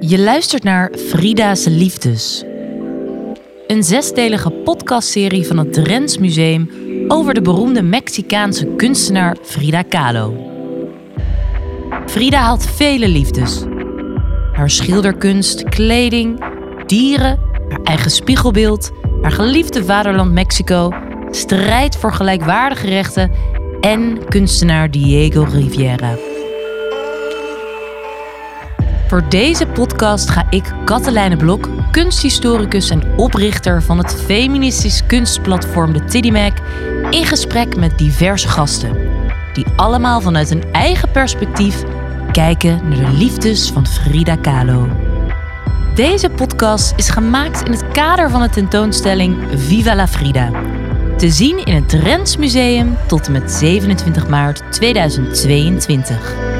Je luistert naar Frida's Liefdes. Een zesdelige podcastserie van het Drents Museum over de beroemde Mexicaanse kunstenaar Frida Kahlo. Frida had vele liefdes. Haar schilderkunst, kleding, dieren, haar eigen spiegelbeeld, haar geliefde vaderland Mexico, strijd voor gelijkwaardige rechten en kunstenaar Diego Rivera. Voor deze podcast ga ik, Katelijne Blok, kunsthistoricus en oprichter van het feministisch kunstplatform de Tiddymac, in gesprek met diverse gasten, die allemaal vanuit een eigen perspectief kijken naar de liefdes van Frida Kahlo. Deze podcast is gemaakt in het kader van de tentoonstelling Viva la Frida. Te zien in het Drents Museum tot en met 27 maart 2022.